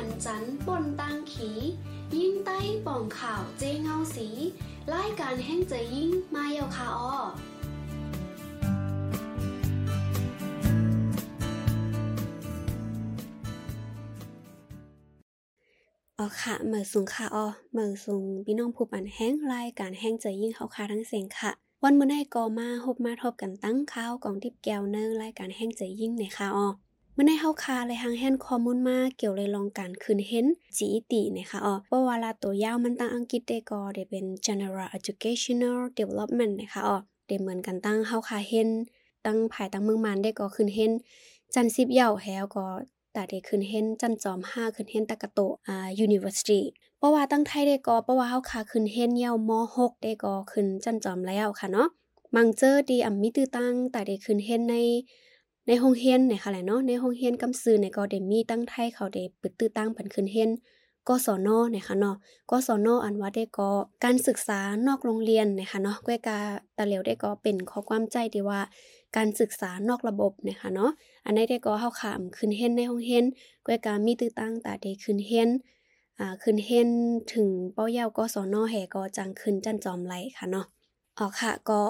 หันจันปนตังขี ยิ่งใต้ป่องข่าวเจเงาสีรายการแห่งใจยิ่งมาเยาคาอออ๋อค่ะเมื่อสูงค่ะอ๋อเมื่อสูงพี่น้องผู้ปันแห้งรายการแห้งใจยิ่งเขาค่ะทั้งเสียงค่ะ วันมื้อนี้ก็มาพบมาทบกันตั้งข้าวกองทิพแก้วเนอรายการแห้งใจยิ่งในค่ะอ๋อ มื่อในเฮาคาเลยหางแฮนข้อมูลมาเกี่ยวเลยลองการคืนเห็นจีตีนะคะอ๋อเพราะว่าลาตัวยาวมันตั้งอังกฤษได้ก็ได้เป็น general educational development นะคะอ๋อได้เหมือนกันตั้งเฮาคาเห็นตั้งภายตั้งเมืองมันได้ก็คืนเห็นจันสิบเยาวแฮวก็แต่ได้คืนเห็นจันจอม5คืนเห็นตะกะโตอ่า university เพราะว่าตั้งไทยได้ก็เพราะว่าเฮาคาคืนเห็นเยาวม6ได้ก็คืนจันจอมแล้วค่ะเนาะมังเจอดีอ่ำมีตื้อตั้งแต่ได้คืนเห็นใน ในห้องเฮียนเนี่ยค่ะแหละเนาะในห้องเฮียนกำซื้อเนี่ยก็ได้มีตั้งไทยเขาได้ปึดตื้อตั้งผันขึ้นเฮียนกศนเนี่ยค่ะเนาะกศนอันว่าได้ก็การศึกษานอกโรงเรียนเนี่ยค่ะเนาะก้วยกาตะเหลียวได้ก็เป็นข้อความใจที่ว่าการศึกษานอกระบบเนี่ยค่ะเนาะอันนี้ได้ก็เฮาขามขึ้นเฮียนในห้องเฮียนก้วยกามีตื้อตั้งตาได้ขึ้นเฮียนอ่าขึ้นเฮียนถึงเป้าเยาวกศนแห่ก็จังขึ้นจันจอมไหลค่ะเนาะ อ๋อค่ะก็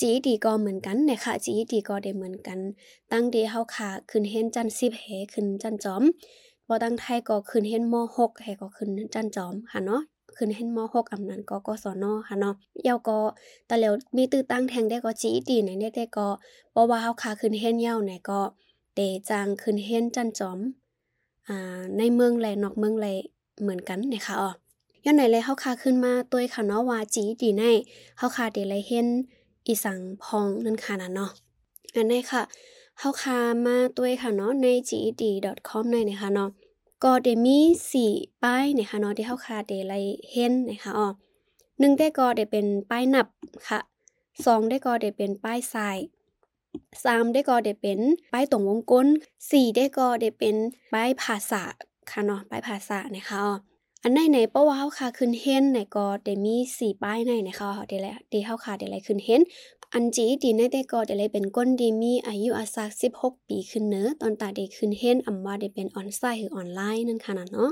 จีดีก็เหมือนกันนะคะจีดีก็ได้เหมือนกัน ตั้งเดเฮาค่ะขึ้นเห็นจันสิบเฮขึ้นจันจอมบ่ตั้งไทยก็ขึ้นเห็นม6เฮก็ขึ้นจันจอมค่ะเนาะขึ้นเห็นม6อำนั้นก็กศนค่ะเนาะยาวก็ตะแล้วมีตื้อตั้งแทงได้ก็จีดีไหนได้ก็เพราะว่าเฮาค่ะขึ้นเห็นยาวไหนก็เตจังขึ้นเห็นจันจอมอ่าในเมืองแลนอกเมืองแลเหมือนกันนะคะอ๋อ ย้อนไหนเลยเฮาคาขึ้นมาตัวค่ะเนาะว่าจีดีในเฮาคาเดเลยเห็นอีสังพองนั่นค่ะนะเนาะอันนี้ค่ะเฮาคามาตัวค่ะเนาะใน ged.com ในนะคะเนาะก็เดมีสี่ป้ายนะคะเนาะที่เฮาคาเดไลเห็นนะคะอ๋อหนึ่งได้ก็เดเป็นป้ายนับค่ะสองได้ก็เดเป็นป้ายทรายสามได้ก็เดเป็นป้ายตรงวงกลมสี่ได้ก็เดเป็นป้ายภาษาค่ะเนาะป้ายภาษานะคะอ๋อ อันในในเพราะว่าเฮาคาขึ้นเห็นในก็ได้มีสี่ป้ายในนะคะเดี๋ยวแหละที่เฮาคาเดี๋ยวไรขึ้นเห็นอันจีดีในแต่ก็เดี๋ยวไรเป็นก้นดีมีอายุอาศัก16 ปีขึ้นเนอตอนตาเด็กขึ้นเห็นอำว่าได้เป็นออนไซต์หรือออนไลน์นั่นค่ะนะเนาะ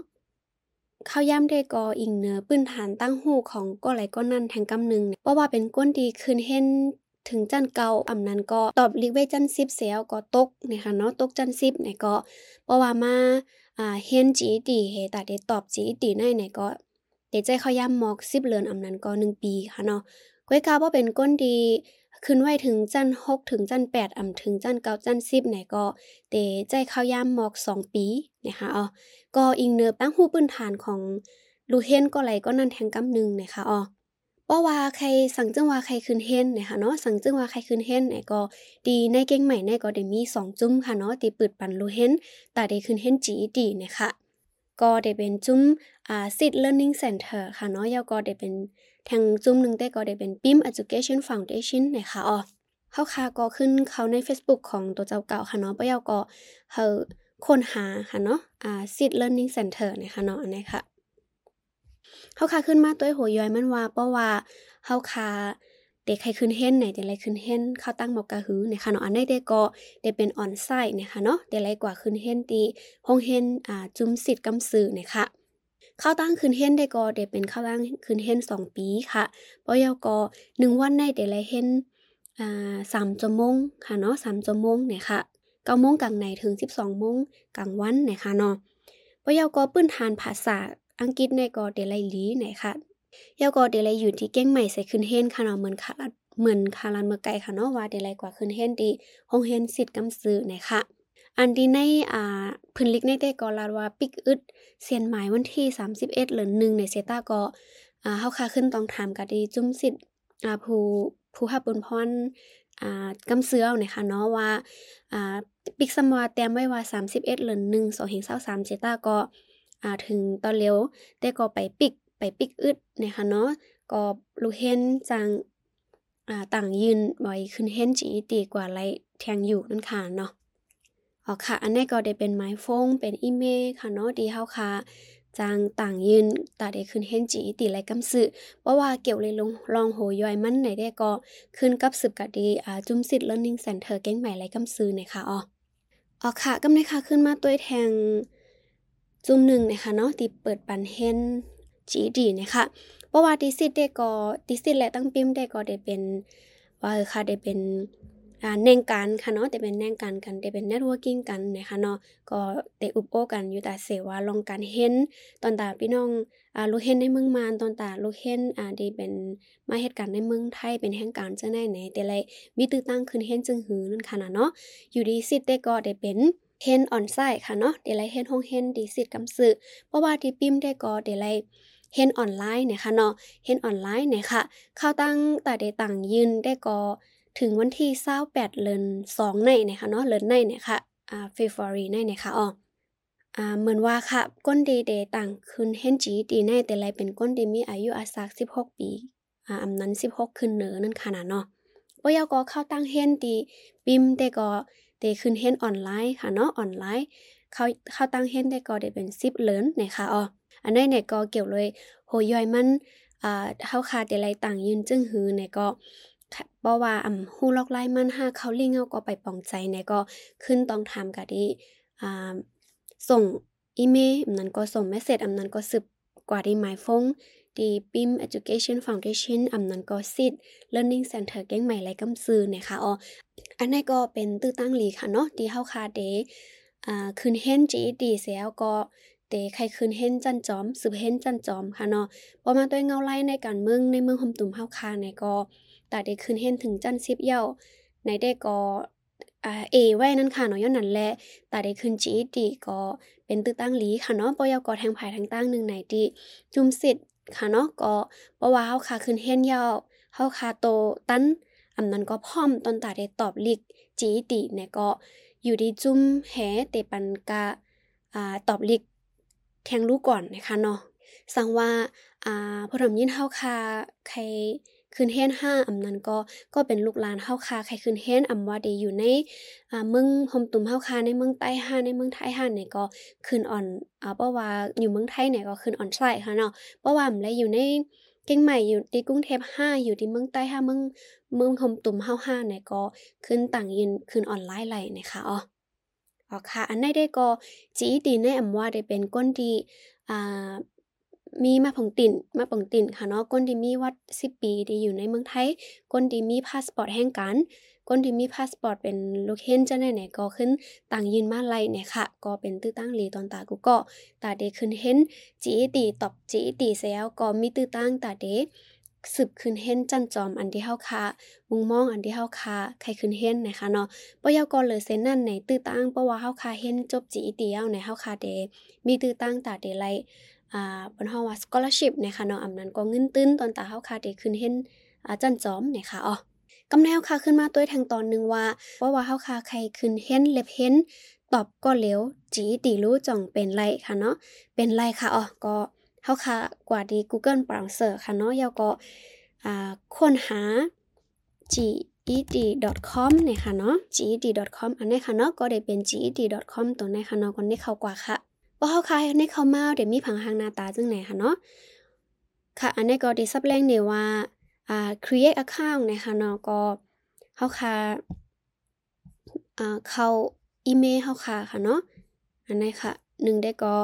ข้าวย่ำได้กออิงเนอปื้นฐานตั้งหูของก็ไหลก็นั่นแทงกำหนึ่งเพราะว่าเป็นก้นดีขึ้นเห็นถึงจันเก่าอำนั้นก็ตอบลิกไว้จันซิบเสียวก็ตกนะคะเนาะตกจันซิบเนี่ยก็เพราะว่ามา อ่าเฮียนจีดีเฮตาเดตอบจีดีในไหนก็เดใจเขาย่ำมอกสิบเลือนอำนั้นก็หนึ่งปีค่ะเนาะก้อยกาว่าเป็นก้นดีขึ้นไว้ถึงจันหกถึงจันแปดอ่ำถึงจันเก้าจันสิบไหนก็เตใจเข้าย่ำมอกสองปีนะคะอ๋อก็อิงเนือตั้งหูปืนฐานของลูเฮนก็ไหลก็นั่นแทงกำหนึ่งนะคะอ๋อ เพราว่าใครสั่งจึงว่าใครขึ้นเฮนนะคะเนาะสั่งจึงว่าใครขึ้นเฮนไหนก็ดีในเก่งใหม่ในก็ได้มี2จุ้มค่ะเนาะตีปืดปันรูเฮนแต่ได้ขึ้นเฮนจีดีนะคะก็ได้เป็นจุ้มอ่า Sit Learning Center ค่ะเนาะยาวก็ได้เป็นทางจุ้มหนึ่งแต่ก็ได้เป็น PIM Education Foundation นะคะอ๋อเฮาค่ะก็ขึ้นเขาใน Facebook ของตัวเจ้าเก่าค่ะเนาะปะยาวก็เฮาค้นหาค่ะเนาะอ่า Sit Learning Center นะคะเนาะอันนี้ค่ะ เฮาคาขึ้นมาตัวหัวย้อยมันว่าเพราะว่าเฮาคาเด็กใครขึ้นเห็นไหนเด็กไรขึ้นเห็นเข้าตั้งหมอกกะหือนี่ยค่ะเนาะอันนี้เด็กก็เด็กเป็นออนไซต์เนี่ยค่ะเนาะเด็กไรกว่าขึ้นเห็นตีห้องเห็นอ่าจุ้มสิทธิ์กำสื่อเนี่ยค่ะเข้าตั้งคืนเห็นได้ก็เด็กเป็นเข้าตั้งคืนเห็นสองปีค่ะเพราะยาก็หนึ่งวันในเด็กไรเห็นอ่าสามชั่วโมงค่ะเนาะสามชั่วโมงเนี่ยค่ะเก้าโมงกลางในถึงสิบสองโมงกลางวันเนี่ยค่ะเนาะเพราะยาก็ปื้นทานภาษา อังกฤษในก็เดลัยลีไหนค่ะยาก็เดลัยอยู่ที่เก้งใหม่ใส่ขึ้นเฮนค่ะเนาะเหมือนคารัดเหมือนคารันเมื่อไกลค่ะเนาะว่าเดลัยกว่าขึ้นเฮนดีห้องเฮนสิทธิ์กำซื้อไหนค่ะอันที่ในอ่าพื้นลิกในได้ก็ลาว่าปิกอึดเสียนหมายวันที่ 31เหลือ1ในเซตาก็อ่าเฮาค่าขึ้นต้องถามกะดีจุ้มสิทธิ์อ่าผู้ผู้ฮับบุญพรอ่ากำเสือเอานะคะเนาะว่าอ่าปิกสมวาเตรียมไว้ว่า 31เหลือ1 2เห็น23เซตาก็อ่าถึงตอนเร็วแต่ก็ไปปิกไปปิกอึดนะคะเนาะก็ลูเห็นจังอ่าต่างยืนบ่อยขึ้นเห็นจีตีกว่าไรแทงอยู่นั่นค่ะเนาะอ๋อค่ะ อันนี้ก็ได้เป็นไม้ฟงเป็นอีเมลค่ะเนาะดีเฮาค่ะจางต่างยืนตาได้ขึ้นเห็นจีตีไรกำสือเพราะว่าเกี่ยวเลยลงลองโหย่อยมันไหนได้ก็ขึ้นกับสืบกะดีอ่าจุ่มสิทธิ์ learning center แก้งใหม่ไรกำซือนะคะอ๋ออ๋อค่ะกำในค่ะขึ้นมาตัวแทง จุ่มหนึ่งนะคะเนาะที่เปิดปันเฮนจีดีนะคะเพราะว่าดิสิตได้ก็ดิสิตและตั้งปิมได้ก็ได้เป็นว่าค่ะได้เป็นแน่งกันค่ะเนาะแต่เป็นแน่งกันกันแต่เป็นเน็ตเวิร์กิ่งกันนะคะเนาะก็ได้อุปโอกันอยู่แต่เสวาลองการเห็นตอนตาพี่น้องอ่าลูกเห็นในเมืองมานตอนตาลูกเห็นอ่าได้เป็นมาเหตุการณ์ในเมืองไทยเป็นแห่งการจังได๋ไหนแต่ไรมีตื้อตั้งขึ้นเห็นจึงหือนั่นค่ะเนาะอยู่ดีสิได้ก็ได้เป็น เห็นออนไซต์ค่ะเนาะเดี๋ยวไรเห็นห้องเห็นดีสิทธิ์กำสือเพราะว่าที่ปิมได้ก็เดี๋ยวไรเห็นออนไลน์เนี่ยค่ะเนาะเห็นออนไลน์เนี่ยค่ะ เข้าตั้งแต่ได้ต่างยืนได้ก็ถึงวันที่28เดือน2ในเนะคะเนาะเดือนในเนี่ยค่ะอ่าเฟบรุในเนี่ยค่ะอ๋ออ่าเหมือนว่าค่ะ ก้นดีเดต่างคืนเห็นจีดีในแต่ไรเป็นก้นดีมีอายุอาศัก16 ปีอ่าอำนั้น 16 ขึ้นเหนือนั่นค่ะนะเนาะปยก็เข้าตั้งเห็นดีปิมแต่ก็ เดขึ้นเห็นออนไลน์ค่ะเนาะออนไลน์เขาเข้าตั้งเห็นได้ก็ได้เป็น10เลินนะคะอ๋ออันนี้เนี่ยก็เกี่ยวเลยโหย่อยมันอ่าเฮาคาแต่ไรต่างยืนจึงหือเนี่ยก็เพราะว่าอ่ำฮู้ลอกไล่มันห้าเขาลิงเอาก็ไปปองใจเนี่ยก็ขึ้นต้องทำกะดิอ่าส่งอีเมลอำนั้นก็ส่งเมสเสจอำนั้นก็สืบกว่าที่หมายฟง ดีปิม Education Foundation อำนั้นก็สิท Learning Center แก้งใหม่ไรกำซื้อนะคะอ๋ออันนี้ก็เป็นตื้อตั้งหลีค่ะเนาะที่เฮาคาเดอ่าคืนเห็นจีดีเสียก็เตใครคืนเห็นจันจอมสืบเห็นจันจอมค่ะเนาะพอมาตัวเงาไล่ในการเมืองในเมืองหมตุ่มเฮาคาในก็ตาได้ขึ้นเห็นถึงจันซิบเย้าในได้ก็เอไว้นั่นค่ะเนาะย้อนนั้นแหละแตาได้ขึ้นจีดีก็เป็นตื้อตั้งหลีค่ะเนาะปอยก็แทงภายทางตั้งหนึ่งไหนที่จุมสิทธิ์ ค่ะเนาะก็เพราะว่าเฮาคาขึ้นเห็นเย้าเฮาคาโตตันอำนั้นก็พร้อมตอนตาได้ตอบลิกจีติเนี่ยก็อยู่ดีจุ้มแหเตปันกะอ่าตอบลิกแทงรู้ก่อนนะคะเนาะสังว่าอ่าพอทำยินเฮาคาใคร คืนเฮนห้าอำนั้นก็ก็เป็นลูกหลานเฮาคาใครคืนเฮนอำว่าได้อยู่ในอ่าเมืองหอมตุ่มเฮาคาในเมืองใต้ห้าในเมืองไทยห้าเนี่ยก็คืนอ่อนอ่าเพราะว่าอยู่เมืองไทยเนี่ยก็คืนอ่อนใส่ค่ะเนาะเพราะว่าอำเลยอยู่ในเก่งใหม่อยู่ที่กรุงเทพห้าอยู่ที่เมืองใต้ห้าเมืองเมืองหอมตุ่มเฮาห้าเนี่ยก็ขึ้นต่างยินคืนออนไลน์ไหลนะคะอ๋ออ๋อค่ะ อันนี้ได้ก็จีดีในอำว่าได้เป็นก้นดีอ่า มีมาผงติ่นมาผงติ่นค่ะเนาะก้นที่มีวัดสิปีที่อยู่ในเมืองไทยก้นที่มีพาสปอร์ตแห่งการก้นที่มีพาสปอร์ตเป็นลูกเห็นจะไหนไหนก็ขึ้นต่างยืนมาไล่เนี่ยค่ะ ก็เป็นตื้อตั้งหลีตอนตากูก็ตาเดขึ้นเห็นจีตีตอบจีตีเสียก็มีตื้อตั้งตาเดสืบขึ้นเห็นจันจอมอันที่เฮาคามุงมองอันที่เฮาคาใครขึ้นเห็นนะคะเนาะปยากรเลยเซนนั่นในตื้อตั้งเพราะว่าเฮาคาเห็นจบจีตีเอาในเฮาคาเดมีตื้อตั้งตาเดไล อ่าบนห้องว่า scholarship นะคะเนาะอำนั้นก็เงินตื้นตอนตาเฮาคาได้ขึ้นเห็นอาจันจอมนะคะอ๋อกำแนวค่ะขึ้นมาตัวทางตอนนึงว่าเพราะว่าเฮาคาใครขึ้นเห็นเล็บเห็นตอบก็เหลวจีตีรู้จ่องเป็นไรค่ะเนาะเป็นไรค่ะอ๋อก็เฮาคากว่าดี Google Browser ค่ะเนาะยาก็อ่าค้นหา ged.com เนี่ยค่ะเนาะ ged.com อันนี้ค่ะเนาะก็ได้เป็น ged.com ตัวนี้ค่ะเนาะก็ได้เข้ากว่าค่ะ ว่เขาคายในเขาเมาเดี๋ยวมีผังหางหน้าตาจังไหนค่ะเนาะค่ะ อันนี้ก็ได้ซับแรงเนี่ยว่าอ่า create account นะคะเนาะก็เขาคาอ่าเข้าอีเมลเขาคาค่ะเนาะอันนี้ค่ะหนึ่งได้ก็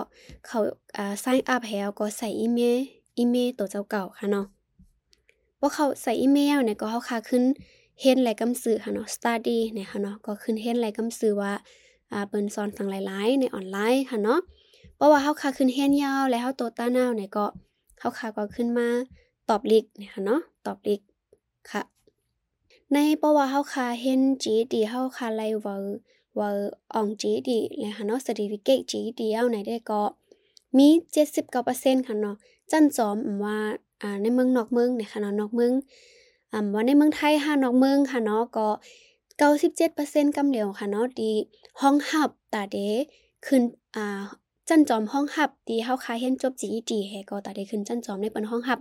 เขาอ่า sign up แล้วก็ใส่อีเมลอีเมลตัวเจ้าเก่าค่ะเนาะว่าเขาใส่อีเมลเนี่ยก็เขาคาขึ้นเห็นอะไรกำสื่อค่ะเนาะ study เนี่ยค่ะเนาะก็ขึ้นเห็นอะไรกำสื่อว่าอ่าเปิ้นสอนสั่งหลายๆในออนไลน์ค่ะเนาะ เพราะว่าเฮาคาขึ้นเฮียนยาว แล้วเฮาโตต้านาวเนี่ยก็เฮาคาก็ขึ้นมาตอบลิกเนี่ยค่ะเนาะตอบลิกค่ะ ในเพราะว่าเฮาคาเห็น GD เฮาคาไล่ว่าว่าออง GD เลยค่ะเนาะ certificate GD เอาไหนได้ก็มี 79%ค่ะเนาะจันจอมว่าอ่าในเมืองนอกเมืองเนี่ยค่ะเนาะนอกเมืองอ่าว่าในเมืองไทยหานอกเมืองค่ะเนาะก็97%กำเหลียวค่ะเนาะดีห้องหับตาเดขึ้นอ่า จันจอมห้องหับดีเฮาคาเห็นจบ GED แฮก็ตาได้ขึ้นจันจอมในเปิ้นห้องหับ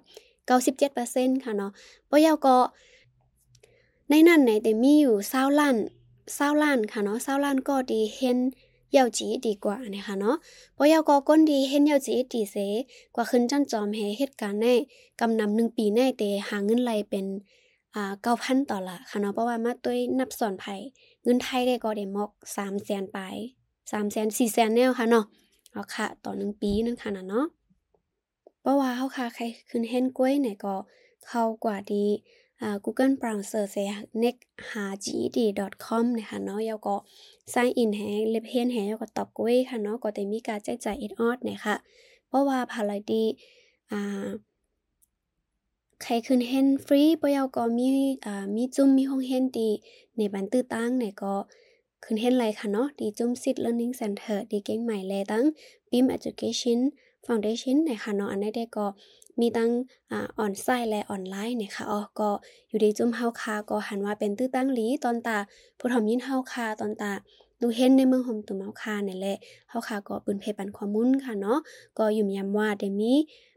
97%ค่ะเนาะบ่ยาวก็ในนั้นไหนแต่มีอยู่20ล้าน20ล้านค่ะเนาะ20ล้านก็ดีเห็นเยาวจีดีกว่านะคะเนาะบ่ยาวก็ก้นดีเห็นเยาวจีดีเสกว่าขึ้นจันจอมแฮเหตุการณ์ในกำนำ1ปีในแต่หาเงินไหลเป็นอ่าเก้าพันต่อละค่ะเนาะเพราะว่ามาด้วยนับสอนไผ่เงินไทยได้ก็ได้มอกสามแสนไปสามแสนสี่แสนแนวค่ะเนาะ เอาค่ะต่อหนึ่งปีนั่นค่ะนะเนาะเพราะว่าเฮาค่ะใครขึ้นเห็นกล้วยเนี่ยก็เข้ากว่าดีอ่า Google Browser เส next หา ged.com นะคะเนาะแล้วก็ sign in ให้เล็บเฮนให้แล้วก็ตอบกล้วยค่ะเนาะก็ได้มีการแจ้งจ่ายเอ็ดออดเนี่ยค่ะเพราะว่าภารดีอ่าใครขึ้นเห็นฟรีปยก็มีอ่ามีจุ่มมีห้องเห็นตีในบันตื้อตั้งเนี่ยก็ ขึ้นเห็นไรค่ะเนาะดีจุ่มซิด learning center ดีเก่งใหม่แลตั้ง BIM education foundation เนี่ยค่ะเนาะอันนี้ได้ก็มีตั้งอ่าออนไซต์และออนไลน์เนี่ยค่ะอ๋อก็อยู่ดีจุ่มเฮาคาก็หันว่าเป็นตื้อตั้งหลีตอนตาผู้ทอมยินเฮาคาตอนตาดูเห็นในเมืองห่มตุ่มเฮาคาเนี่ยแหละเฮาคาก็ปืนเพปันข้อมูลค่ะเนาะก็ยู่ยามว่าได้มี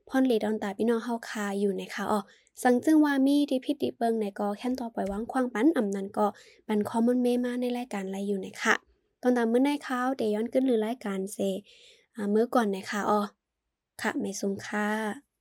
พรลีดอนตาพี่น้องเฮาคาอยู่ในะคะอ๋อสังจึงว่ามีที่พิตดิเบิงในก็แค่นต่อปล่อยวางควางปันอำนันก็ปันคอมมอนเมมาในรายการไรอยู่ในะคะตอนตามมื้อในข้าวเดย้อนขึ้นหรือรายการเซเมื่อก่อนในะคะอ๋อค่ะไม่สูงค่ะ